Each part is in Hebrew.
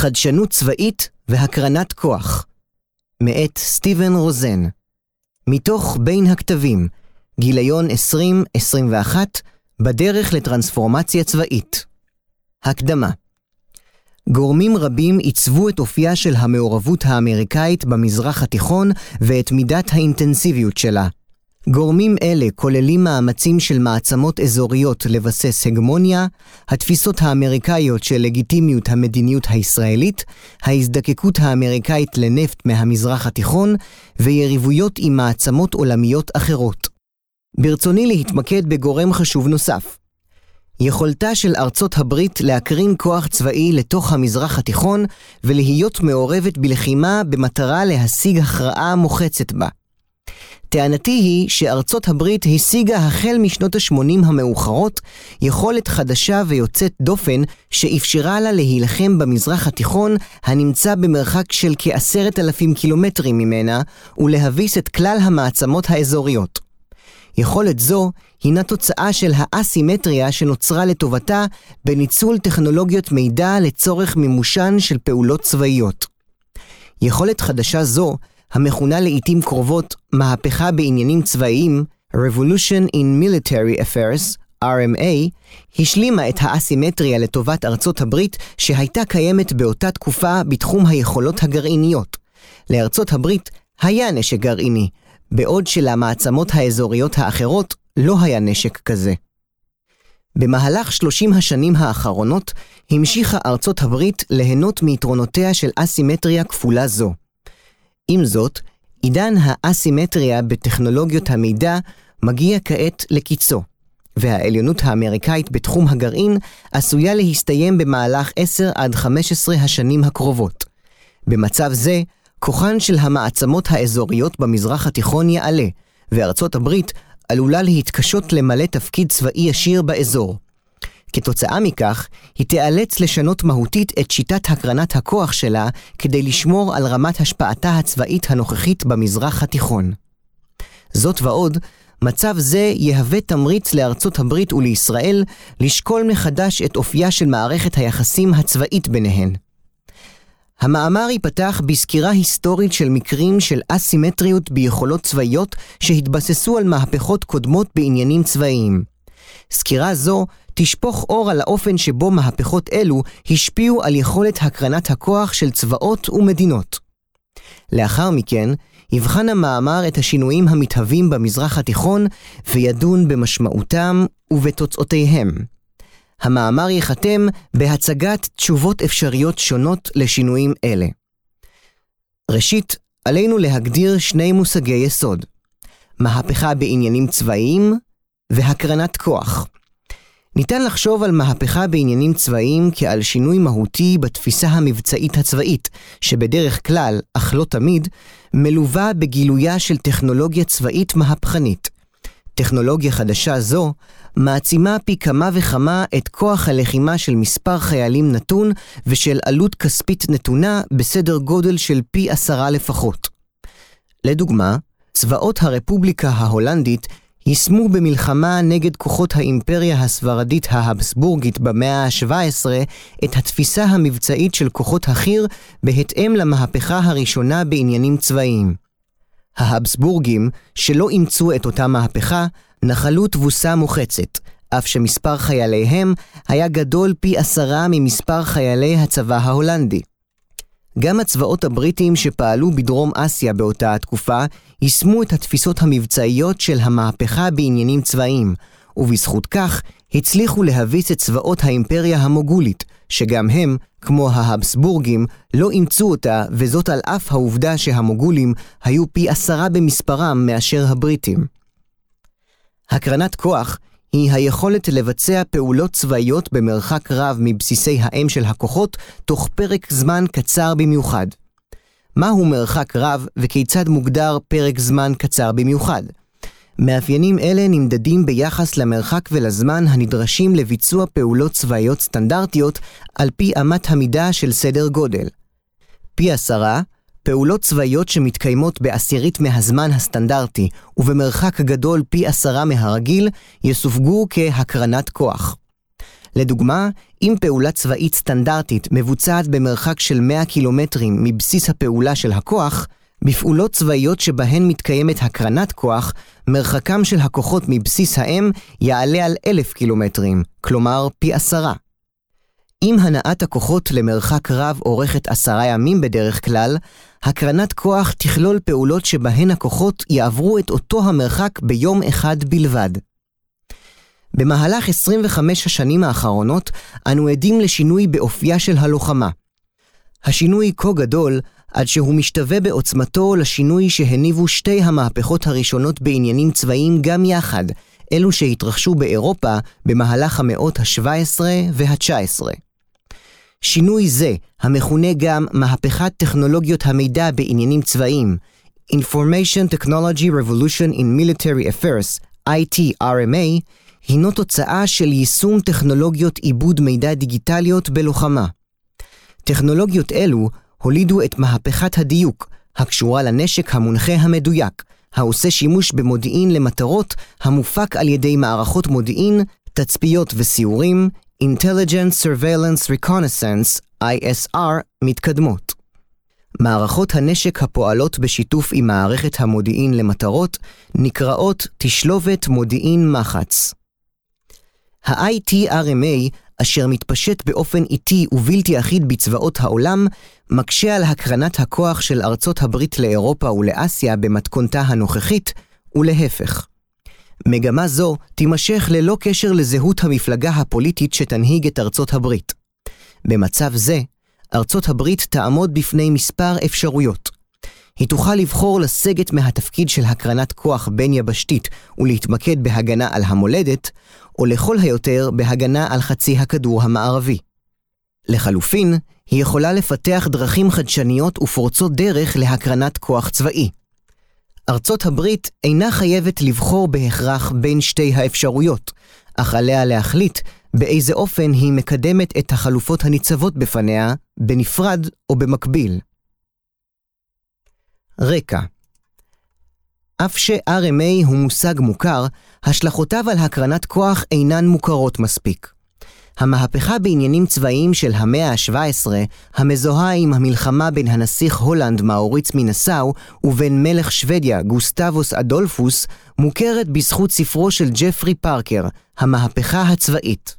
חדשנות צבאית והקרנת כוח. מאת סטיבן רוזן. מתוך בין הכתבים, גיליון 20-21, בדרך לטרנספורמציה צבאית. הקדמה גורמים רבים עיצבו את אופייה של המעורבות האמריקאית במזרח התיכון ואת מידת האינטנסיביות שלה. גורמים אלה כוללים מאמצים של מעצמות אזוריות לבסס הגמוניה, התפיסות האמריקאיות של לגיטימיות המדיניות הישראלית, ההזדקקות האמריקאית לנפט מהמזרח התיכון, ויריבויות עם מעצמות עולמיות אחרות. ברצוני להתמקד בגורם חשוב נוסף. יכולתה של ארצות הברית להקרין כוח צבאי לתוך המזרח התיכון ולהיות מעורבת בלחימה במטרה להשיג הכרעה מוחצת בה. טענתי היא שארצות הברית השיגה החל משנות ה-80 המאוחרות יכולת חדשה ויוצאת דופן שאפשרה לה להילחם במזרח התיכון הנמצא במרחק של כעשרת אלפים קילומטרים ממנה ולהביס את כלל המעצמות האזוריות. יכולת זו הינה תוצאה של האסימטריה שנוצרה לטובתה בניצול טכנולוגיות מידע לצורך מימושן של פעולות צבאיות. יכולת חדשה זו המכונה לעיתים קרובות מהפכה בעניינים צבאיים, Revolution in Military Affairs, RMA, השלימה את האסימטריה לטובת ארצות הברית שהייתה קיימת באותה תקופה בתחום היכולות הגרעיניות. לארצות הברית היה נשק גרעיני, בעוד שלמעצמות האזוריות האחרות לא היה נשק כזה. במהלך 30 השנים האחרונות המשיכה ארצות הברית ליהנות מיתרונותיה של אסימטריה כפולה זו. עם זאת, עידן האסימטריה בטכנולוגיות המידע מגיע כעת לקיצו, והעליונות האמריקאית בתחום הגרעין עשויה להסתיים במהלך 10 עד 15 השנים הקרובות. במצב זה, כוחן של המעצמות האזוריות במזרח התיכון יעלה, וארצות הברית עלולה להתקשות למלא תפקיד צבאי ישיר באזור. כתוצאה מכך, היא תיאלץ לשנות מהותית את שיטת הקרנת הכוח שלה כדי לשמור על רמת השפעתה הצבאית הנוכחית במזרח התיכון. זאת ועוד, מצב זה יהווה תמריץ לארצות הברית ולישראל לשקול מחדש את אופייה של מערכת היחסים הצבאית ביניהן. המאמר ייפתח בסקירה היסטורית של מקרים של אסימטריות ביכולות צבאיות שהתבססו על מהפכות קודמות בעניינים צבאיים. סקירה זו תשפוך אור על האופן שבו מהפכות אלו השפיעו על יכולת הקרנת הכוח של צבאות ומדינות. לאחר מכן, יבחן המאמר את השינויים המתהווים במזרח התיכון וידון במשמעותם ובתוצאותיהם. המאמר ייחתם בהצגת תשובות אפשריות שונות לשינויים אלה. ראשית, עלינו להגדיר שני מושגי יסוד. מהפכה בעניינים צבאיים והקרנת כוח. ניתן לחשוב על מהפכה בעניינים צבאיים כעל שינוי מהותי בתפיסה המבצעית הצבאית, שבדרך כלל, אך לא תמיד, מלווה בגילויה של טכנולוגיה צבאית מהפכנית. טכנולוגיה חדשה זו מעצימה פי כמה וכמה את כוח הלחימה של מספר חיילים נתון ושל עלות כספית נתונה בסדר גודל של פי עשרה לפחות. לדוגמה, צבאות הרפובליקה ההולנדית יישמו במלחמה נגד כוחות האימפריה הספרדית ההבסבורגית במאה ה-17 את התפיסה המבצעית של כוחות החי"ר בהתאם למהפכה הראשונה בעניינים צבאיים. ההבסבורגים, שלא אימצו את אותה מהפכה, נחלו תבוסה מוחצת, אף שמספר חייליהם היה גדול פי עשרה ממספר חיילי הצבא ההולנדי. גם הצבאות הבריטיים שפעלו בדרום אסיה באותה התקופה, יישמו את התפיסות המבצעיות של המהפכה בעניינים צבאיים, ובזכות כך הצליחו להביס את צבאות האימפריה המוגולית, שגם הם, כמו ההבסבורגים, לא אימצו אותה, וזאת על אף העובדה שהמוגולים היו פי עשרה במספרם מאשר הבריטים. הקרנת כוח היא היכולת לבצע פעולות צבאיות במרחק רב מבסיסי האם של הכוחות תוך פרק זמן קצר במיוחד. מהו מרחק רב וכיצד מוגדר פרק זמן קצר במיוחד? מאפיינים אלה נמדדים ביחס למרחק ולזמן הנדרשים לביצוע פעולות צבאיות סטנדרטיות על פי אמת המידה של סדר גודל. פי עשרה, פעולות צבאיות שמתקיימות בעשירית מהזמן הסטנדרטי ובמרחק גדול פי עשרה מהרגיל, יסווגו כהקרנת כוח. לדוגמה, אם פעולה צבאית סטנדרטית מבוצעת במרחק של 100 קילומטרים מבסיס הפעולה של הכוח, בפעולות צבאיות שבהן מתקיימת הקרנת כוח, מרחקם של הכוחות מבסיס האם יעלה על אלף קילומטרים, כלומר פי עשרה. אם הנעת הכוחות למרחק רב אורכת עשרה ימים בדרך כלל, הקרנת כוח תכלול פעולות שבהן הכוחות יעברו את אותו המרחק ביום אחד בלבד. במהלך 25 השנים האחרונות, אנו עדים לשינוי באופייה של הלוחמה. השינוי כה גדול, עד שהוא משתווה בעוצמתו לשינוי שהניבו שתי המהפכות הראשונות בעניינים צבאיים גם יחד, אלו שהתרחשו באירופה במהלך המאות ה-17 וה-19. שינוי זה, המכונה גם מהפכת טכנולוגיות המידע בעניינים צבאיים, Information Technology Revolution in Military Affairs, ITRMA, הינו תוצאה של יישום טכנולוגיות עיבוד מידע דיגיטליות בלוחמה. טכנולוגיות אלו הולידו את מהפכת הדיוק, הקשורה לנשק המונחה המדויק, העושה שימוש במודיעין למטרות המופק על ידי מערכות מודיעין, תצפיות וסיורים, Intelligence Surveillance Reconnaissance, ISR, מתקדמות. מערכות הנשק הפועלות בשיתוף עם מערכת המודיעין למטרות נקראות תשלובת מודיעין מחץ. ה-ITRMA, אשר מתפשט באופן איטי ובלתי אחיד בצבאות העולם, מקשה על הקרנת הכוח של ארצות הברית לאירופה ולאסיה במתכונתה הנוכחית, ולהפך. מגמה זו תימשך ללא קשר לזהות המפלגה הפוליטית שתנהיג את ארצות הברית. במצב זה, ארצות הברית תעמוד בפני מספר אפשרויות. היא תוכל לבחור לסגת מהתפקיד של הקרנת כוח בין יבשתית ולהתמקד בהגנה על המולדת, או לכל היותר בהגנה על חצי הכדור המערבי. לחלופין, היא יכולה לפתח דרכים חדשניות ופורצות דרך להקרנת כוח צבאי. ארצות הברית אינה חייבת לבחור בהכרח בין שתי האפשרויות, אך עליה להחליט באיזה אופן היא מקדמת את החלופות הניצבות בפניה, בנפרד או במקביל. רקע אף ש-RMA הוא מושג מוכר, השלכותיו על הקרנת כוח אינן מוכרות מספיק. המהפכה בעניינים צבאיים של המאה ה-17, המזוהה עם המלחמה בין הנסיך הולנד מאוריץ מנסאו ובין מלך שוודיה גוסטבוס אדולפוס, מוכרת בזכות ספרו של ג'פרי פארקר, המהפכה הצבאית.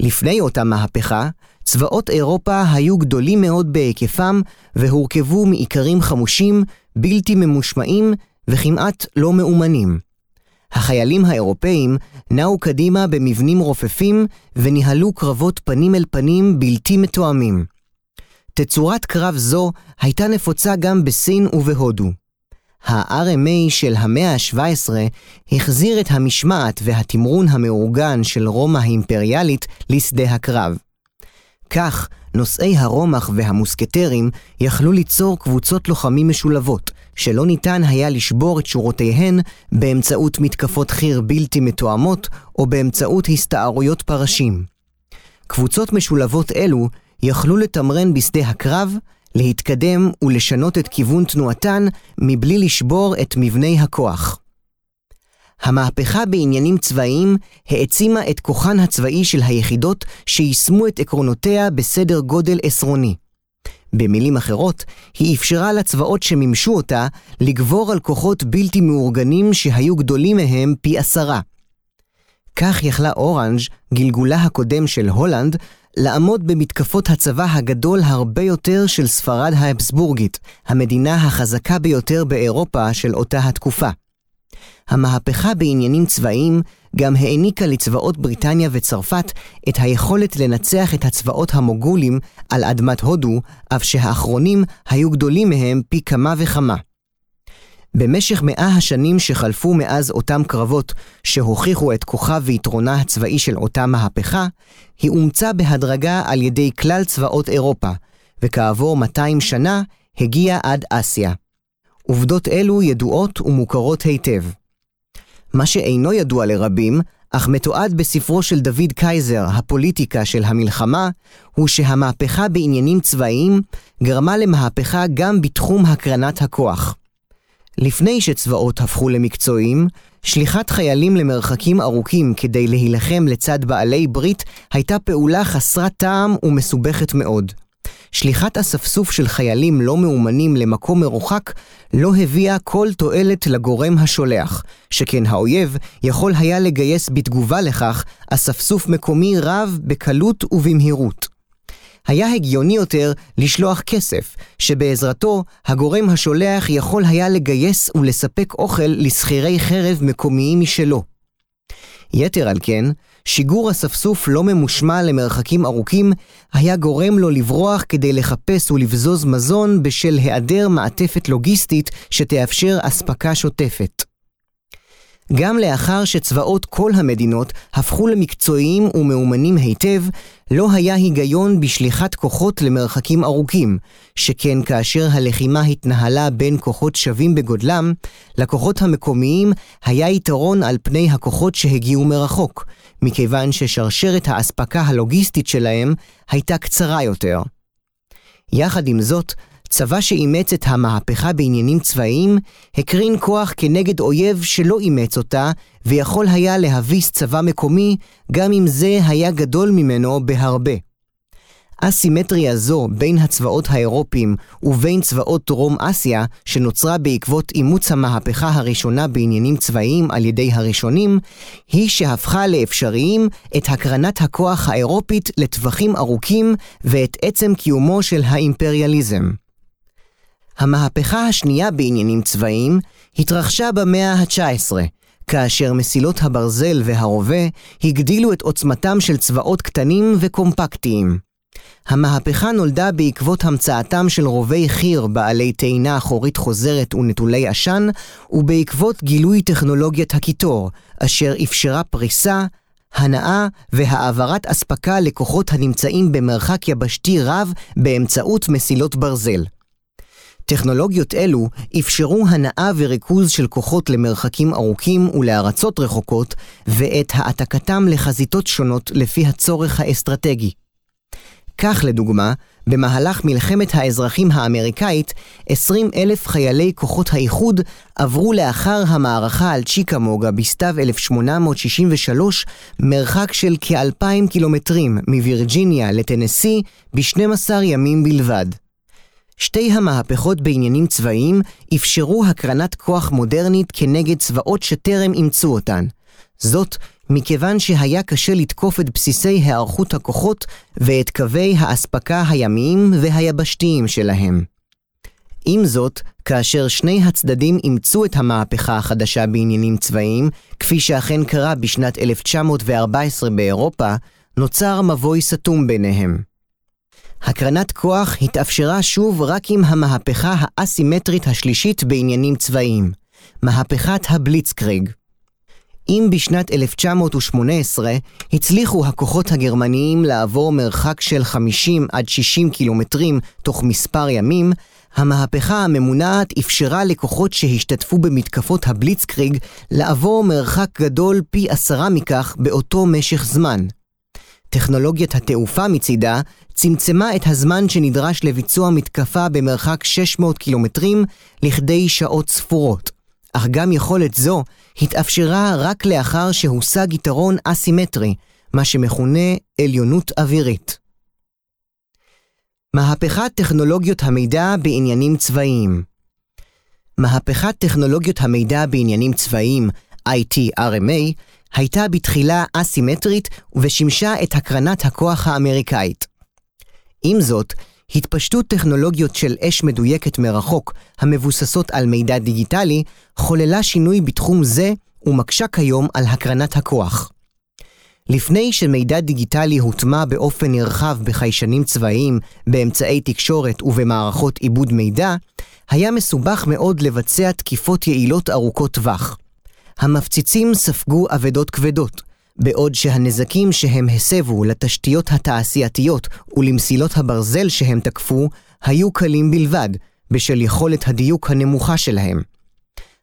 לפני אותה מהפכה, צבאות אירופה היו גדולים מאוד בהיקפם והורכבו מעיקרים חמושים, בלתי ממושמעים וכמעט לא מאומנים. החיילים האירופאים נעו קדימה במבנים רופפים וניהלו קרבות פנים אל פנים בלתי מתואמים. תצורת קרב זו הייתה נפוצה גם בסין ובהודו. ה-RMA של המאה ה-17 החזיר את המשמעת והתמרון המאורגן של רומא האימפריאלית לשדה הקרב. כך, נושאי הרומח והמוסקטרים יכלו ליצור קבוצות לוחמים משולבות, שלא ניתן היה לשבור את שורותיהן באמצעות מתקפות חי"ר בלתי מתואמות או באמצעות הסתערויות פרשים. קבוצות משולבות אלו יכלו לתמרן בשדה הקרב, להתקדם ולשנות את כיוון תנועתן מבלי לשבור את מבני הכוח. המהפכה בעניינים צבאיים העצימה את כוחן הצבאי של היחידות שיישמו את עקרונותיה בסדר גודל עשרוני. במילים אחרות, היא אפשרה לצבאות שמימשו אותה לגבור על כוחות בלתי מאורגנים שהיו גדולים מהם פי עשרה. כך יכלה אורנג', גלגולה הקודם של הולנד, לעמוד במתקפות הצבא הגדול הרבה יותר של ספרד האבסבורגית, המדינה החזקה ביותר באירופה של אותה התקופה. המהפכה בעניינים צבאיים גם העניקה לצבאות בריטניה וצרפת את היכולת לנצח את הצבאות המוגולים על אדמת הודו, אף שהאחרונים היו גדולים מהם פי כמה וכמה. במשך מאה השנים שחלפו מאז אותם קרבות שהוכיחו את כוחה ויתרונה הצבאי של אותה מהפכה, היא אומצה בהדרגה על ידי כלל צבאות אירופה, וכעבור 200 שנה הגיעה עד אסיה. עובדות אלו ידועות ומוכרות היטב. מה שאינו ידוע לרבים, אך מתועד בספרו של דוד קייזר, הפוליטיקה של המלחמה, הוא שהמהפכה בעניינים צבאיים גרמה למהפכה גם בתחום הקרנת הכוח. לפני שצבאות הפכו למקצועיים, שליחת חיילים למרחקים ארוכים כדי להילחם לצד בעלי ברית הייתה פעולה חסרת טעם ומסובכת מאוד. שליחת אספסוף של חיילים לא מאומנים למקום מרוחק לא הביאה כל תועלת לגורם השולח, שכן האויב יכול היה לגייס בתגובה לכך אספסוף מקומי רב בקלות ובמהירות. היה הגיוני יותר לשלוח כסף, שבעזרתו הגורם השולח יכול היה לגייס ולספק אוכל לשכירי חרב מקומיים משלו. יתר על כן, שיגור אספסוף לא ממושמע למרחקים ארוכים היה גורם לו לברוח כדי לחפש ולבזוז מזון בשל היעדר מעטפת לוגיסטית שתאפשר אספקה שוטפת. גם לאחר שצבאות כל המדינות הפכו למקצועיים ומאומנים היטב, לא היה היגיון בשליחת כוחות למרחקים ארוכים, שכן כאשר הלחימה התנהלה בין כוחות שווים בגודלם, לכוחות המקומיים היה יתרון על פני הכוחות שהגיעו מרחוק, מכיוון ששרשרת האספקה הלוגיסטית שלהם הייתה קצרה יותר. יחד עם זאת, צבא שאימץ את המהפכה בעניינים צבאיים, הקרין כוח כנגד אויב שלא אימץ אותה, ויכול היה להביס צבא מקומי, גם אם זה היה גדול ממנו בהרבה. אסימטריה זו בין הצבאות האירופיים ובין צבאות דרום אסיה, שנוצרה בעקבות אימוץ המהפכה הראשונה בעניינים צבאיים על ידי הראשונים, היא שהפכה לאפשריים את הקרנת הכוח האירופית לטווחים ארוכים ואת עצם קיומו של האימפריאליזם. המהפכה השנייה בעניינים צבאיים התרחשה במאה ה-19, כאשר מסילות הברזל והרובה הגדילו את עוצמתם של צבאות קטנים וקומפקטיים. המהפכה נולדה בעקבות המצאתם של רובי חי"ר בעלי טעינה אחורית חוזרת ונטולי עשן, ובעקבות גילוי טכנולוגיית הקיטור, אשר אפשרה פריסה, הנאה והעברת אספקה לכוחות הנמצאים במרחק יבשתי רב באמצעות מסילות ברזל. טכנולוגיות אלו אפשרו הנאה וריכוז של כוחות למרחקים ארוכים ולארצות רחוקות, ואת העתקתם לחזיתות שונות לפי הצורך האסטרטגי. כך לדוגמה, במהלך מלחמת האזרחים האמריקאית, 20 אלף חיילי כוחות האיחוד עברו לאחר המערכה על צ'יקמוגה בסתיו 1863 מרחק של כאלפיים קילומטרים מווירג'יניה לטנסי ב-12 ימים בלבד. שתי המהפכות בעניינים צבאיים אפשרו הקרנת כוח מודרנית כנגד צבאות שטרם אימצו אותן. זאת מכיוון שהיה קשה לתקוף את בסיסי היערכות הכוחות ואת קווי האספקה הימיים והיבשתיים שלהם. עם זאת, כאשר שני הצדדים אימצו את המהפכה החדשה בעניינים צבאיים, כפי שאכן קרה בשנת 1914 באירופה, נוצר מבוי סתום ביניהם. הקרנת כוח התאפשרה שוב רק עם המהפכה האסימטרית השלישית בעניינים צבאיים, מהפכת הבליצקריג. אם בשנת 1918 הצליחו הכוחות הגרמניים לעבור מרחק של 50 עד 60 קילומטרים תוך מספר ימים, המהפכה הממונעת אפשרה לכוחות שהשתתפו במתקפות הבליצקריג לעבור מרחק גדול פי עשרה מכך באותו משך זמן. טכנולוגיית התעופה מצידה צמצמה את הזמן שנדרש לביצוע מתקפה במרחק 600 קילומטרים לכדי שעות ספורות. אך גם יכולת זו התאפשרה רק לאחר שהושג יתרון אסימטרי, מה שמכונה עליונות אווירית. מהפכת טכנולוגיות המידע בעניינים צבאיים מהפכת טכנולוגיות המידע בעניינים צבאיים, IT-RMA, הייתה בתחילה אסימטרית ושימשה את הקרנת הכוח האמריקאית. עם זאת, התפשטות טכנולוגיות של אש מדויקת מרחוק, המבוססות על מידע דיגיטלי, חוללה שינוי בתחום זה ומקשה כיום על הקרנת הכוח. לפני שמידע דיגיטלי הוטמע באופן נרחב בחיישנים צבאיים, באמצעי תקשורת ובמערכות עיבוד מידע, היה מסובך מאוד לבצע תקיפות יעילות ארוכות טווח. המפציצים ספגו אבדות כבדות, בעוד שהנזקים שהם הסבו לתשתיות התעשייתיות ולמסילות הברזל שהם תקפו, היו קלים בלבד, בשל יכולת הדיוק הנמוכה שלהם.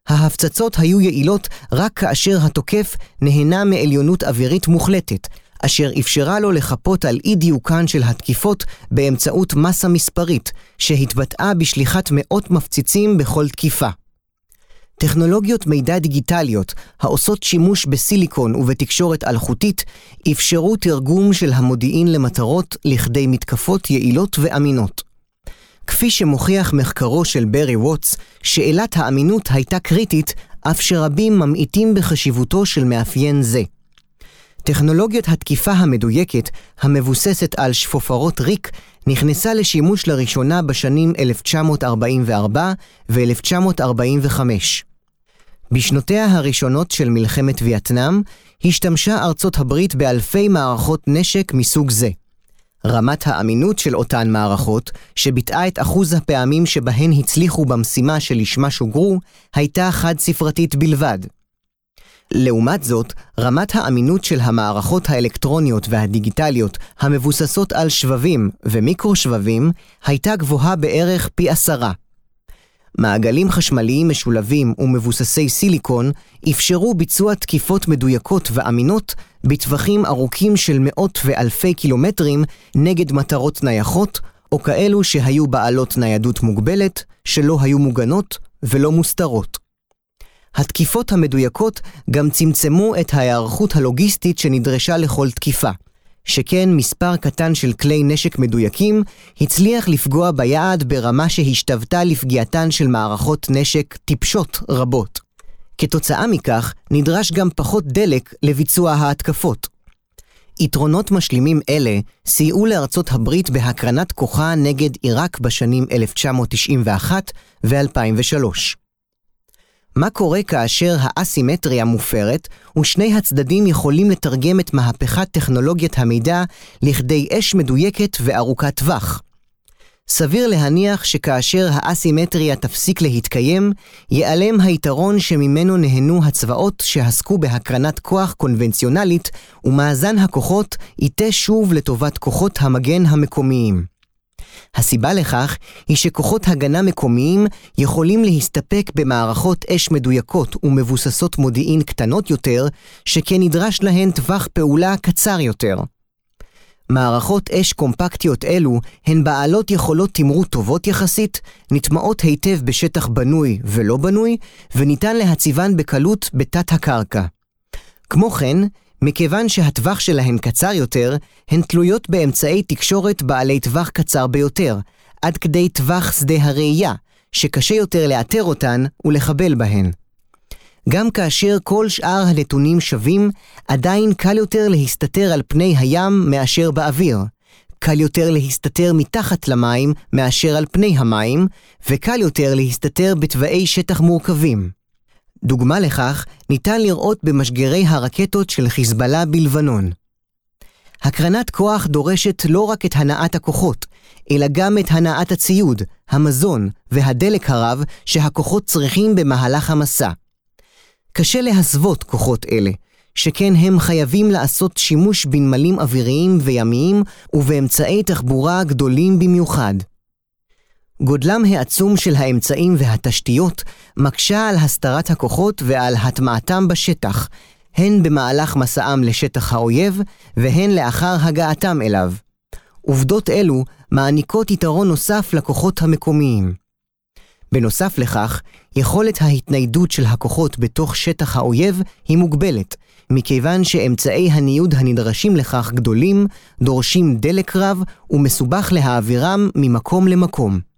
ההפצצות היו יעילות רק כאשר התוקף נהנה מעליונות אווירית מוחלטת, אשר אפשרה לו לחפות על אי דיוקן של התקיפות באמצעות מסה מספרית, שהתבטאה בשליחת מאות מפציצים בכל תקיפה. טכנולוגיות מידע דיגיטליות העושות שימוש בסיליקון ובתקשורת אלחוטית אפשרו תרגום של המודיעין למטרות לכדי מתקפות יעילות ואמינות. כפי שמוכיח מחקרו של ברי ווטס, שאלת האמינות הייתה קריטית, אף שרבים ממעיטים בחשיבותו של מאפיין זה. טכנולוגיית התקיפה המדויקת, המבוססת על שפופרות ריק, נכנסה לשימוש לראשונה בשנים 1944 ו-1945. בשנותיה הראשונות של מלחמת וייטנאם, השתמשה ארצות הברית באלפי מערכות נשק מסוג זה. רמת האמינות של אותן מערכות, שביטאה את אחוז הפעמים שבהן הצליחו במשימה שלשמה שוגרו, הייתה חד-ספרתית בלבד. לעומת זאת, רמת האמינות של המערכות האלקטרוניות והדיגיטליות המבוססות על שבבים ומיקרו-שבבים הייתה גבוהה בערך פי עשרה. מעגלים חשמליים משולבים ומבוססי סיליקון אפשרו ביצוע תקיפות מדויקות ואמינות בטווחים ארוכים של מאות ואלפי קילומטרים נגד מטרות נייחות, או כאלו שהיו בעלות ניידות מוגבלת, שלא היו מוגנות ולא מוסתרות. התקיפות המדויקות גם צמצמו את ההיערכות הלוגיסטית שנדרשה לכל תקיפה, שכן מספר קטן של כלי נשק מדויקים הצליח לפגוע ביעד ברמה שהשתוותה לפגיעתן של מערכות נשק טיפשות רבות. כתוצאה מכך, נדרש גם פחות דלק לביצוע ההתקפות. יתרונות משלימים אלה סייעו לארצות הברית בהקרנת כוחה נגד עיראק בשנים 1991 ו-2003. מה קורה כאשר האסימטריה מופרת, ושני הצדדים יכולים לתרגם את מהפכת טכנולוגיית המידע לכדי אש מדויקת וארוכת טווח? סביר להניח שכאשר האסימטריה תפסיק להתקיים, ייעלם היתרון שממנו נהנו הצבאות שעסקו בהקרנת כוח קונבנציונלית, ומאזן הכוחות ייטה שוב לטובת כוחות המגן המקומיים. הסיבה לכך היא שכוחות הגנה מקומיים יכולים להסתפק במערכות אש מדויקות ומבוססות מודיעין קטנות יותר, שכן נדרש להן טווח פעולה קצר יותר. מערכות אש קומפקטיות אלו הן בעלות יכולות תמרות טובות יחסית, נטמעות היטב בשטח בנוי ולא בנוי, וניתן להציבן בקלות בתת הקרקע. כמו כן, מכיוון שהטווח שלהן קצר יותר, הן תלויות באמצעי תקשורת בעלי טווח קצר ביותר, עד כדי טווח שדה הראייה, שקשה יותר לאתר אותן ולחבל בהן. גם כאשר כל שאר הנתונים שווים, עדיין קל יותר להסתתר על פני הים מאשר באוויר. קל יותר להסתתר מתחת למים מאשר על פני המים, וקל יותר להסתתר בתוואי שטח מורכבים. דוגמה לכך ניתן לראות במשגרי הרקטות של חיזבאללה בלבנון. הקרנת כוח דורשת לא רק את הנעת הכוחות, אלא גם את הנעת הציוד, המזון והדלק הרב שהכוחות צריכים במהלך המסע. קשה להסוות כוחות אלה, שכן הם חייבים לעשות שימוש בנמלים אוויריים וימיים ובאמצעי תחבורה גדולים במיוחד. גודלם העצום של האמצעים והתשתיות מקשה על הסתרת הכוחות ועל הטמעתם בשטח, הן במהלך מסעם לשטח האויב, והן לאחר הגעתם אליו. עובדות אלו מעניקות יתרון נוסף לכוחות המקומיים. בנוסף לכך, יכולת ההתניידות של הכוחות בתוך שטח האויב היא מוגבלת, מכיוון שאמצעי הניוד הנדרשים לכך גדולים, דורשים דלק רב ומסובך להעבירם ממקום למקום.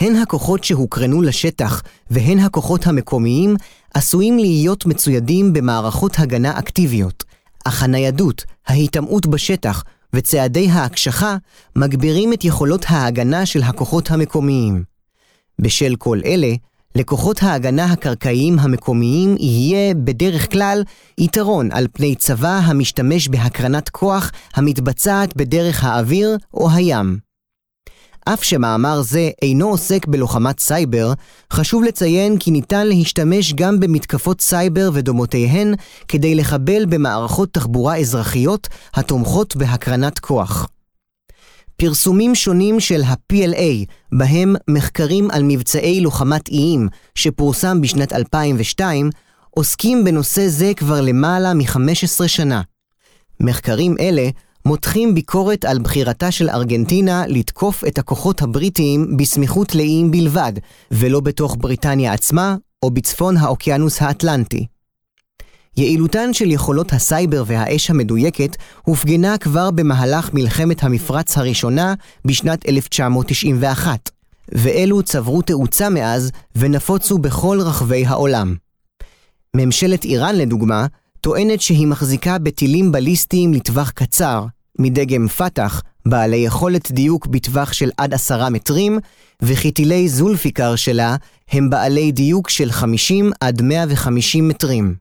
הן הכוחות שהוקרנו לשטח והן הכוחות המקומיים עשויים להיות מצוידים במערכות הגנה אקטיביות, אך הניידות, ההיטמעות בשטח וצעדי ההקשחה מגבירים את יכולות ההגנה של הכוחות המקומיים. בשל כל אלה, לכוחות ההגנה הקרקעיים המקומיים יהיה בדרך כלל יתרון על פני צבא המשתמש בהקרנת כוח המתבצעת בדרך האוויר או הים. אף שמאמר זה אינו עוסק בלוחמת סייבר, חשוב לציין כי ניתן להשתמש גם במתקפות סייבר ודומותיהן כדי לחבל במערכות תחבורה אזרחיות התומכות בהקרנת כוח. פרסומים שונים של ה-PLA, בהם מחקרים על מבצעי לוחמת איים, שפורסם בשנת 2002, עוסקים בנושא זה כבר למעלה מ-15 שנה. מחקרים אלה מותחים ביקורת על בחירתה של ארגנטינה לתקוף את הכוחות הבריטיים בסמיכות לאיים בלבד, ולא בתוך בריטניה עצמה או בצפון האוקיינוס האטלנטי. יעילותן של יכולות הסייבר והאש המדויקת הופגנה כבר במהלך מלחמת המפרץ הראשונה בשנת 1991, ואלו צברו תאוצה מאז ונפוצו בכל רחבי העולם. ממשלת איראן, לדוגמה, טוענת שהיא מחזיקה בטילים בליסטיים לטווח קצר, מדגם פת"ח, בעלי יכולת דיוק בטווח של עד עשרה מטרים, וכי טילי זולפיקר שלה הם בעלי דיוק של 50 עד 150 מטרים.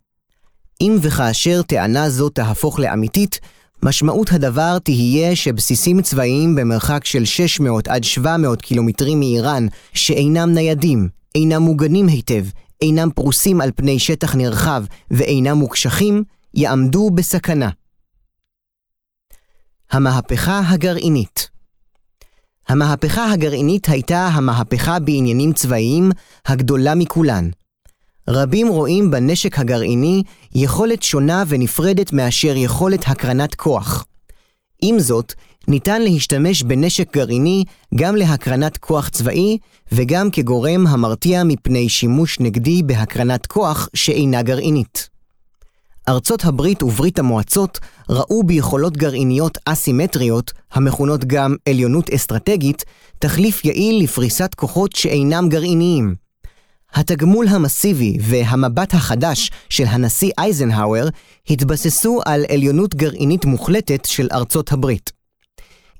אם וכאשר טענה זו תהפוך לאמיתית, משמעות הדבר תהיה שבסיסים צבאיים במרחק של 600 עד 700 קילומטרים מאיראן, שאינם ניידים, אינם מוגנים היטב, אינם פרוסים על פני שטח נרחב ואינם מוקשחים, יעמדו בסכנה. המהפכה הגרעינית המהפכה הגרעינית הייתה המהפכה בעניינים צבאיים הגדולה מכולן. רבים רואים בנשק הגרעיני יכולת שונה ונפרדת מאשר יכולת הקרנת כוח. עם זאת, ניתן להשתמש בנשק גרעיני גם להקרנת כוח צבאי וגם כגורם המרתיע מפני שימוש נגדי בהקרנת כוח שאינה גרעינית. ארצות הברית וברית המועצות ראו ביכולות גרעיניות אסימטריות, המכונות גם עליונות אסטרטגית, תחליף יעיל לפריסת כוחות שאינם גרעיניים. התגמול המסיבי והמבט החדש של הנשיא אייזנהאואר התבססו על עליונות גרעינית מוחלטת של ארצות הברית.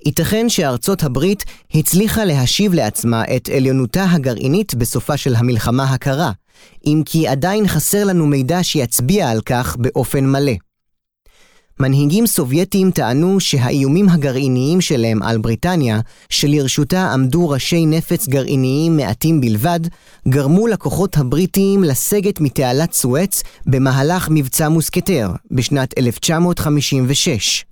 ייתכן שארצות הברית הצליחה להשיב לעצמה את עליונותה הגרעינית בסופה של המלחמה הקרה, אם כי עדיין חסר לנו מידע שיצביע על כך באופן מלא. מנהיגים סובייטים טענו שהאיומים הגרעיניים שלהם על בריטניה, שלרשותה עמדו ראשי נפץ גרעיניים מעטים בלבד, גרמו לכוחות הבריטיים לסגת מתעלת סואץ במהלך מבצע מוסקטר בשנת 1956.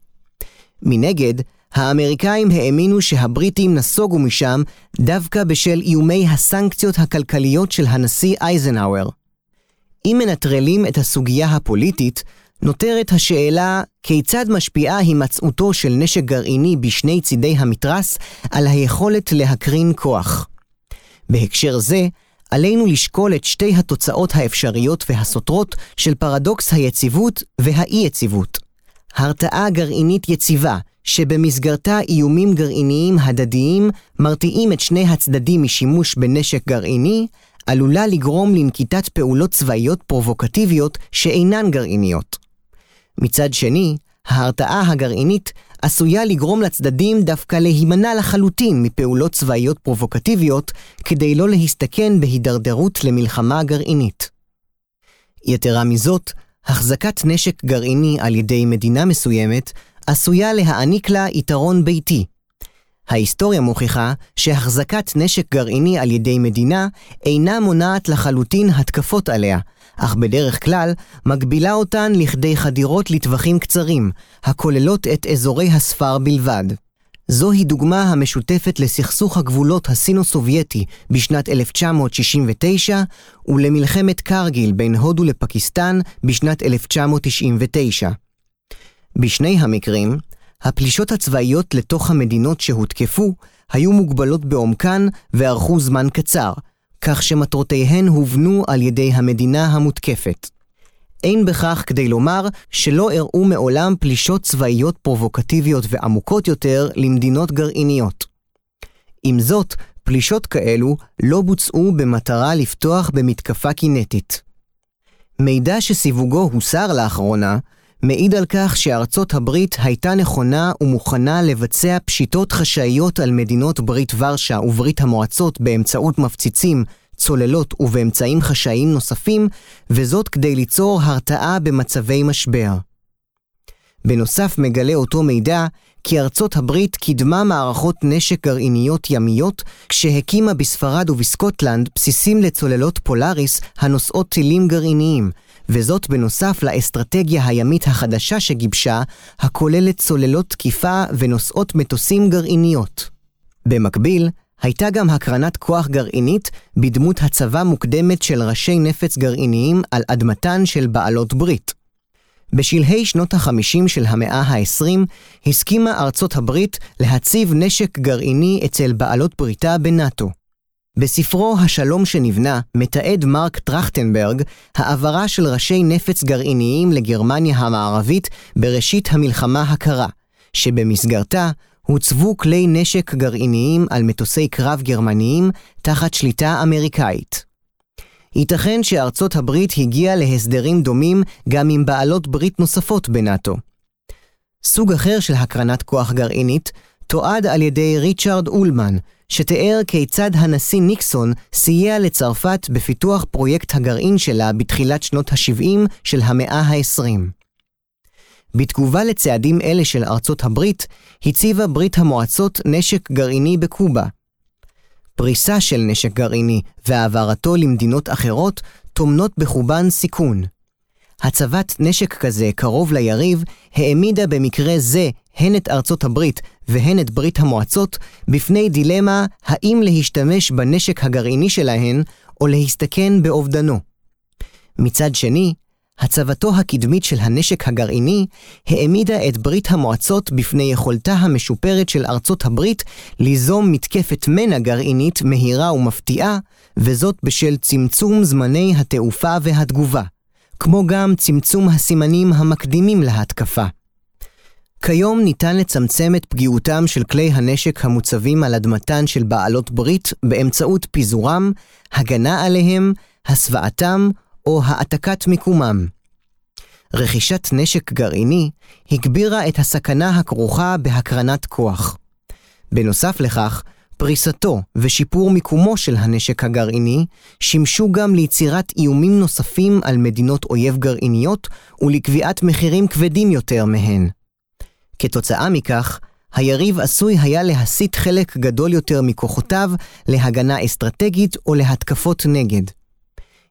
מנגד, האמריקאים האמינו שהבריטים נסוגו משם דווקא בשל איומי הסנקציות הכלכליות של הנשיא אייזנהאואר. אם מנטרלים את הסוגיה הפוליטית, נותרת השאלה כיצד משפיעה הימצאותו של נשק גרעיני בשני צידי המתרס על היכולת להקרין כוח. בהקשר זה, עלינו לשקול את שתי התוצאות האפשריות והסותרות של פרדוקס היציבות והאי-יציבות. הרתעה גרעינית יציבה, שבמסגרתה איומים גרעיניים הדדיים מרתיעים את שני הצדדים משימוש בנשק גרעיני, עלולה לגרום לנקיטת פעולות צבאיות פרובוקטיביות שאינן גרעיניות. מצד שני, ההרתעה הגרעינית עשויה לגרום לצדדים דווקא להימנע לחלוטין מפעולות צבאיות פרובוקטיביות כדי לא להסתכן בהידרדרות למלחמה גרעינית. יתרה מזאת, החזקת נשק גרעיני על ידי מדינה מסוימת עשויה להעניק לה יתרון ביתי. ההיסטוריה מוכיחה שהחזקת נשק גרעיני על ידי מדינה אינה מונעת לחלוטין התקפות עליה, אך בדרך כלל מגבילה אותן לכדי חדירות לטווחים קצרים, הכוללות את אזורי הספר בלבד. זוהי דוגמה המשותפת לסכסוך הגבולות הסינו-סובייטי בשנת 1969 ולמלחמת קרגיל בין הודו לפקיסטן בשנת 1999. בשני המקרים, הפלישות הצבאיות לתוך המדינות שהותקפו היו מוגבלות בעומקן וארכו זמן קצר, כך שמטרותיהן הובנו על ידי המדינה המותקפת. אין בכך כדי לומר שלא אירעו מעולם פלישות צבאיות פרובוקטיביות ועמוקות יותר למדינות גרעיניות. עם זאת, פלישות כאלו לא בוצעו במטרה לפתוח במתקפה קינטית. מידע שסיווגו הוסר לאחרונה, מעיד על כך שארצות הברית הייתה נכונה ומוכנה לבצע פשיטות חשאיות על מדינות ברית ורשה וברית המועצות באמצעות מפציצים, צוללות ובאמצעים חשאיים נוספים, וזאת כדי ליצור הרתעה במצבי משבר. בנוסף מגלה אותו מידע כי ארצות הברית קידמה מערכות נשק גרעיניות ימיות כשהקימה בספרד ובסקוטלנד בסיסים לצוללות פולאריס הנושאות טילים גרעיניים, וזאת בנוסף לאסטרטגיה הימית החדשה שגיבשה, הכוללת צוללות תקיפה ונושאות מטוסים גרעיניות. במקביל, הייתה גם הקרנת כוח גרעינית בדמות הצבה מוקדמת של ראשי נפץ גרעיניים על אדמתן של בעלות ברית. בשלהי שנות ה-50 של המאה ה-20 הסכימה ארצות הברית להציב נשק גרעיני אצל בעלות בריתה בנאט"ו. בספרו "השלום שנבנה" מתעד מרק טרכטנברג העברה של ראשי נפץ גרעיניים לגרמניה המערבית בראשית המלחמה הקרה, שבמסגרתה הוצבו כלי נשק גרעיניים על מטוסי קרב גרמניים תחת שליטה אמריקאית. ייתכן שארצות הברית הגיעה להסדרים דומים גם עם בעלות ברית נוספות בנאט"ו. סוג אחר של הקרנת כוח גרעינית תועד על ידי ריצ'רד אולמן, שתיאר כיצד הנשיא ניקסון סייע לצרפת בפיתוח פרויקט הגרעין שלה בתחילת שנות ה-70 של המאה ה-20. בתגובה לצעדים אלה של ארצות הברית, הציבה ברית המועצות נשק גרעיני בקובה. פריסה של נשק גרעיני והעברתו למדינות אחרות טומנות בחובן סיכון. הצבת נשק כזה קרוב ליריב העמידה במקרה זה הן את ארצות הברית והן את ברית המועצות בפני דילמה האם להשתמש בנשק הגרעיני שלהן או להסתכן באובדנו. מצד שני, הצבתו הקדמית של הנשק הגרעיני העמידה את ברית המועצות בפני יכולתה המשופרת של ארצות הברית ליזום מתקפת מנע גרעינית מהירה ומפתיעה, וזאת בשל צמצום זמני התעופה והתגובה, כמו גם צמצום הסימנים המקדימים להתקפה. כיום ניתן לצמצם את פגיעותם של כלי הנשק המוצבים על אדמתן של בעלות ברית באמצעות פיזורם, הגנה עליהם, הסוואתם או העתקת מיקומם. רכישת נשק גרעיני הגבירה את הסכנה הכרוכה בהקרנת כוח. בנוסף לכך, פריסתו ושיפור מיקומו של הנשק הגרעיני שימשו גם ליצירת איומים נוספים על מדינות אויב גרעיניות ולקביעת מחירים כבדים יותר מהן. כתוצאה מכך, היריב עשוי היה להסיט חלק גדול יותר מכוחותיו להגנה אסטרטגית או להתקפות נגד.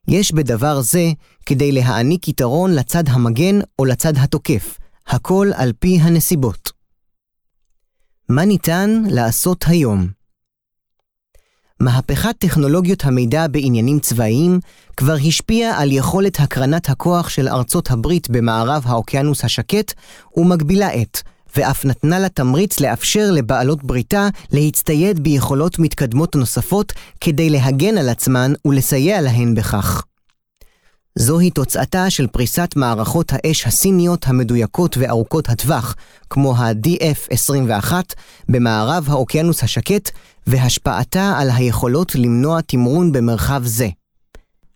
יש בדבר זה כדי להעניק יתרון לצד המגן או לצד התוקף, הכל על פי הנסיבות. מה ניתן לעשות היום? מהפכת טכנולוגיות המידע בעניינים צבאיים כבר השפיעה על יכולת הקרנת הכוח של ארצות הברית במערב האוקיינוס השקט ומגבילה את, ואף נתנה לה תמריץ לאפשר לבעלות בריתה להצטייד ביכולות מתקדמות נוספות כדי להגן על עצמן ולסייע להן בכך. זוהי תוצאתה של פריסת מערכות האש הסיניות המדויקות וארוכות הטווח, כמו ה-DF-21, במערב האוקיינוס השקט, והשפעתה על היכולות למנוע תמרון במרחב זה.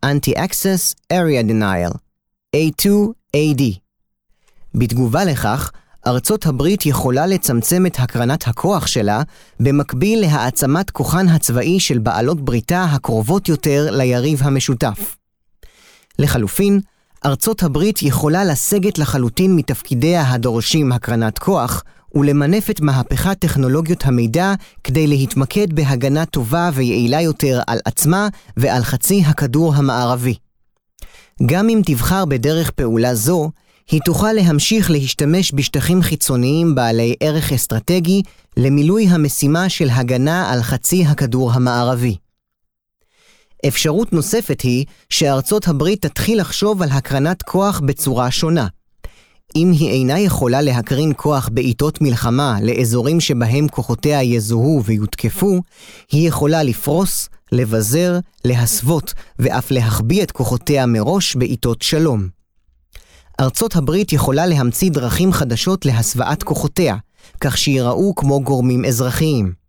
Anti-Access Area Denial, A2AD. בתגובה לכך, ארצות הברית יכולה לצמצם את הקרנת הכוח שלה, במקביל להעצמת כוחן הצבאי של בעלות בריתה הקרובות יותר ליריב המשותף. לחלופין, ארצות הברית יכולה לסגת לחלוטין מתפקידיה הדורשים הקרנת כוח, ולמנף את מהפכת טכנולוגיות המידע כדי להתמקד בהגנה טובה ויעילה יותר על עצמה ועל חצי הכדור המערבי. גם אם תבחר בדרך פעולה זו, היא תוכל להמשיך להשתמש בשטחים חיצוניים בעלי ערך אסטרטגי למילוי המשימה של הגנה על חצי הכדור המערבי. אפשרות נוספת היא שארצות הברית תתחיל לחשוב על הקרנת כוח בצורה שונה. אם היא אינה יכולה להקרין כוח בעיתות מלחמה לאזורים שבהם כוחותיה יזוהו ויותקפו, היא יכולה לפרוס, לבזר, להסוות ואף להחביא את כוחותיה מראש בעיתות שלום. ארצות הברית יכולה להמציא דרכים חדשות להסוואת כוחותיה, כך שיראו כמו גורמים אזרחיים.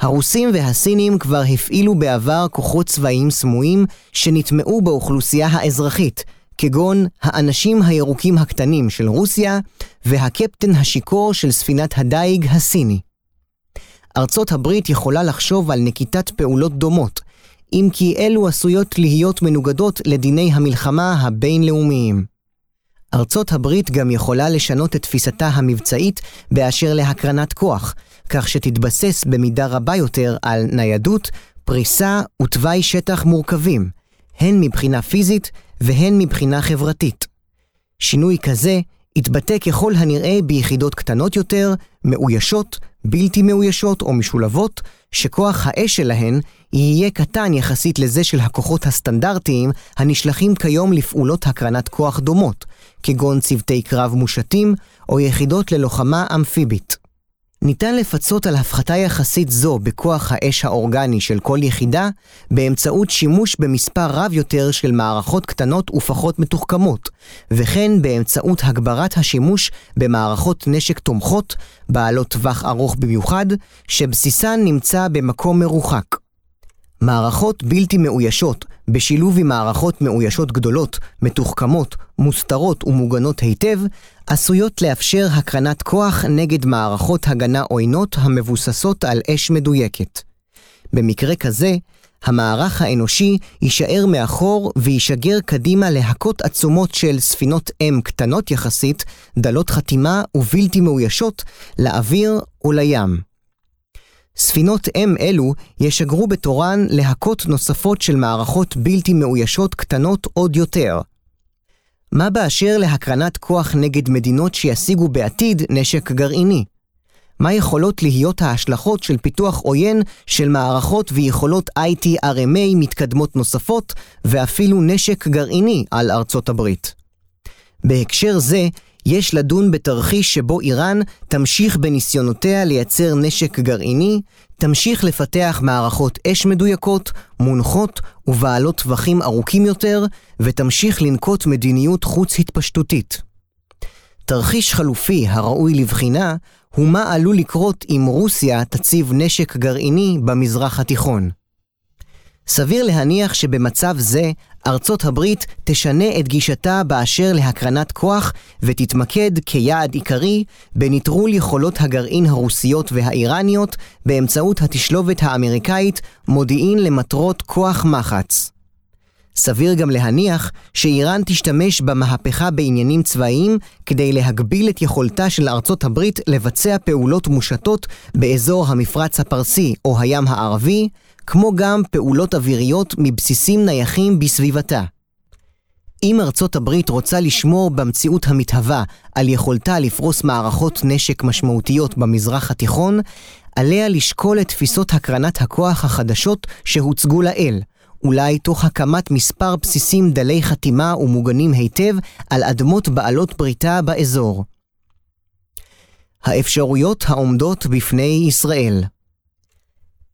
הרוסים והסינים כבר הפעילו בעבר כוחות צבאיים סמויים שנטמעו באוכלוסייה האזרחית, כגון האנשים הירוקים הקטנים של רוסיה והקפטן השיכור של ספינת הדייג הסיני. ארצות הברית יכולה לחשוב על נקיטת פעולות דומות, אם כי אלו עשויות להיות מנוגדות לדיני המלחמה הבינלאומיים. ארצות הברית גם יכולה לשנות את תפיסתה המבצעית באשר להקרנת כוח, כך שתתבסס במידה רבה יותר על ניידות, פריסה ותוואי שטח מורכבים, הן מבחינה פיזית והן מבחינה חברתית. שינוי כזה יתבטא ככל הנראה ביחידות קטנות יותר, מאוישות, בלתי מאוישות או משולבות, שכוח האש שלהן יהיה קטן יחסית לזה של הכוחות הסטנדרטיים הנשלחים כיום לפעולות הקרנת כוח דומות, כגון צוותי קרב מושתים או יחידות ללוחמה אמפיבית. ניתן לפצות על הפחתה יחסית זו בכוח האש האורגני של כל יחידה באמצעות שימוש במספר רב יותר של מערכות קטנות ופחות מתוחכמות, וכן באמצעות הגברת השימוש במערכות נשק תומכות, בעלות טווח ארוך במיוחד, שבסיסן נמצא במקום מרוחק. מערכות בלתי מאוישות, בשילוב עם מערכות מאוישות גדולות, מתוחכמות, מוסתרות ומוגנות היטב, עשויות לאפשר הקרנת כוח נגד מערכות הגנה עוינות המבוססות על אש מדויקת. במקרה כזה, המערך האנושי יישאר מאחור וישגר קדימה להקות עצומות של ספינות אם קטנות יחסית, דלות חתימה ובלתי מאוישות, לאוויר או לים. ספינות אם אלו ישגרו בתורן להקות נוספות של מערכות בלתי מאוישות קטנות עוד יותר. מה באשר להקרנת כוח נגד מדינות שישיגו בעתיד נשק גרעיני? מה יכולות להיות ההשלכות של פיתוח עוין של מערכות ויכולות IT-RMA מתקדמות נוספות, ואפילו נשק גרעיני על ארצות הברית? בהקשר זה, יש לדון בתרחיש שבו איראן תמשיך בניסיונותיה לייצר נשק גרעיני, תמשיך לפתח מערכות אש מדויקות, מונחות ובעלות טווחים ארוכים יותר, ותמשיך לנקוט מדיניות חוץ התפשטותית. תרחיש חלופי הראוי לבחינה הוא מה עלול לקרות אם רוסיה תציב נשק גרעיני במזרח התיכון. סביר להניח שבמצב זה ארצות הברית תשנה את גישתה באשר להקרנת כוח ותתמקד כיעד עיקרי בנטרול יכולות הגרעין הרוסיות והאיראניות באמצעות התשלובת האמריקאית מודיעין למטרות כוח מחץ. סביר גם להניח שאיראן תשתמש במהפכה בעניינים צבאיים כדי להגביל את יכולתה של ארצות הברית לבצע פעולות מושטות באזור המפרץ הפרסי או הים הערבי, כמו גם פעולות אוויריות מבסיסים נייחים בסביבתה. אם ארצות הברית רוצה לשמור במציאות המתהווה על יכולתה לפרוס מערכות נשק משמעותיות במזרח התיכון, עליה לשקול את תפיסות הקרנת הכוח החדשות שהוצגו לאל, אולי תוך הקמת מספר בסיסים דלי חתימה ומוגנים היטב על אדמות בעלות בריתה באזור. האפשרויות העומדות בפני ישראל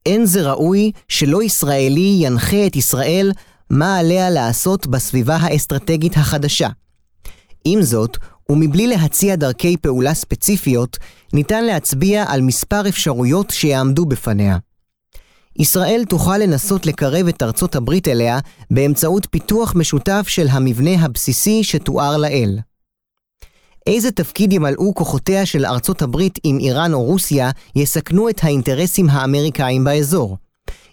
אין זה ראוי שלא ישראלי ינחה את ישראל מה עליה לעשות בסביבה האסטרטגית החדשה. עם זאת, ומבלי להציע דרכי פעולה ספציפיות, ניתן להצביע על מספר אפשרויות שיעמדו בפניה. ישראל תוכל לנסות לקרב את ארצות הברית אליה באמצעות פיתוח משותף של המבנה הבסיסי שתואר לאל. איזה תפקיד ימלאו כוחותיה של ארצות הברית אם איראן או רוסיה יסכנו את האינטרסים האמריקאים באזור?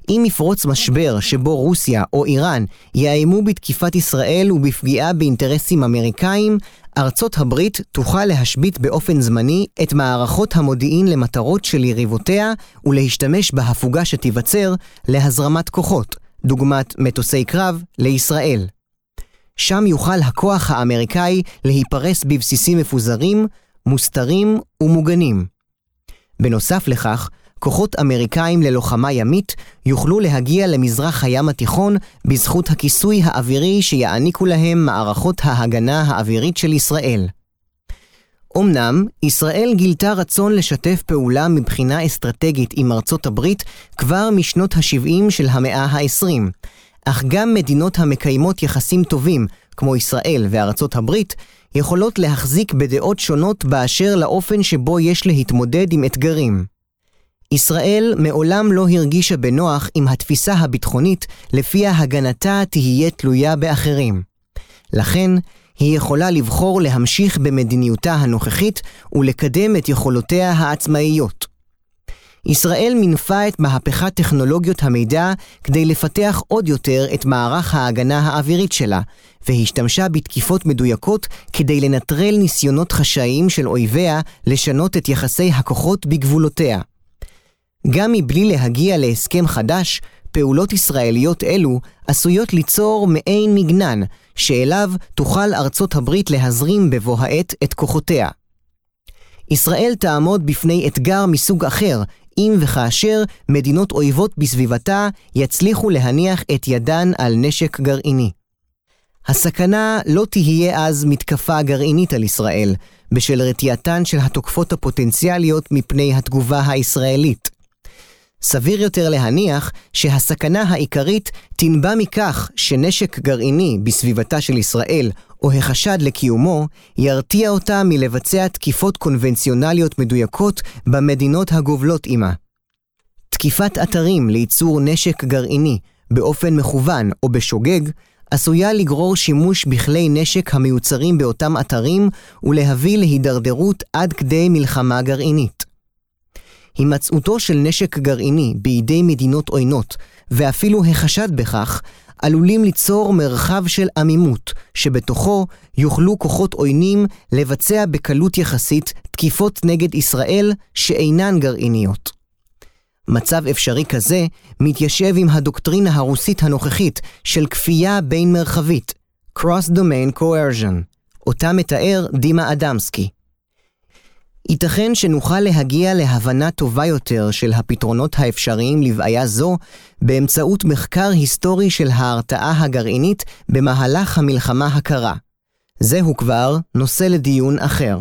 אם יפרוץ משבר שבו רוסיה או איראן יאיימו בתקיפת ישראל ובפגיעה באינטרסים אמריקאים, ארצות הברית תוכל להשבית באופן זמני את מערכות המודיעין למטרות של יריבותיה ולהשתמש בהפוגה שתיווצר להזרמת כוחות, דוגמת מטוסי קרב, לישראל. שם יוכל הכוח האמריקאי להיפרס בבסיסים מפוזרים, מוסתרים ומוגנים. בנוסף לכך, כוחות אמריקאים ללוחמה ימית יוכלו להגיע למזרח הים התיכון בזכות הכיסוי האווירי שיעניקו להם מערכות ההגנה האווירית של ישראל. אמנם, ישראל גילתה רצון לשתף פעולה מבחינה אסטרטגית עם ארצות הברית כבר משנות ה-70 של המאה ה-20, אך גם מדינות המקיימות יחסים טובים, כמו ישראל וארצות הברית, יכולות להחזיק בדעות שונות באשר לאופן שבו יש להתמודד עם אתגרים. ישראל מעולם לא הרגישה בנוח עם התפיסה הביטחונית לפיה הגנתה תהיה תלויה באחרים. לכן, היא יכולה לבחור להמשיך במדיניותה הנוכחית ולקדם את יכולותיה העצמאיות. ישראל מינפה את מהפכת טכנולוגיות המידע כדי לפתח עוד יותר את מערך ההגנה האווירית שלה, והשתמשה בתקיפות מדויקות כדי לנטרל ניסיונות חשאיים של אויביה לשנות את יחסי הכוחות בגבולותיה. גם מבלי להגיע להסכם חדש, פעולות ישראליות אלו עשויות ליצור מעין מגנן, שאליו תוכל ארצות הברית להזרים בבוא העת את כוחותיה. ישראל תעמוד בפני אתגר מסוג אחר, אם וכאשר מדינות אויבות בסביבתה יצליחו להניח את ידן על נשק גרעיני. הסכנה לא תהיה אז מתקפה גרעינית על ישראל, בשל רתיעתן של התוקפות הפוטנציאליות מפני התגובה הישראלית. סביר יותר להניח שהסכנה העיקרית תנבע מכך שנשק גרעיני בסביבתה של ישראל, או החשד לקיומו, ירתיע אותה מלבצע תקיפות קונבנציונליות מדויקות במדינות הגובלות עמה. תקיפת אתרים לייצור נשק גרעיני באופן מכוון או בשוגג, עשויה לגרור שימוש בכלי נשק המיוצרים באותם אתרים ולהביא להידרדרות עד כדי מלחמה גרעינית. הימצאותו של נשק גרעיני בידי מדינות עוינות, ואפילו החשד בכך, עלולים ליצור מרחב של עמימות, שבתוכו יוכלו כוחות עוינים לבצע בקלות יחסית תקיפות נגד ישראל שאינן גרעיניות. מצב אפשרי כזה מתיישב עם הדוקטרינה הרוסית הנוכחית של כפייה בין מרחבית, Cross-Domain Coercion, אותה מתאר דימה אדמסקי. ייתכן שנוכל להגיע להבנה טובה יותר של הפתרונות האפשריים לבעיה זו באמצעות מחקר היסטורי של ההרתעה הגרעינית במהלך המלחמה הקרה. זהו כבר נושא לדיון אחר.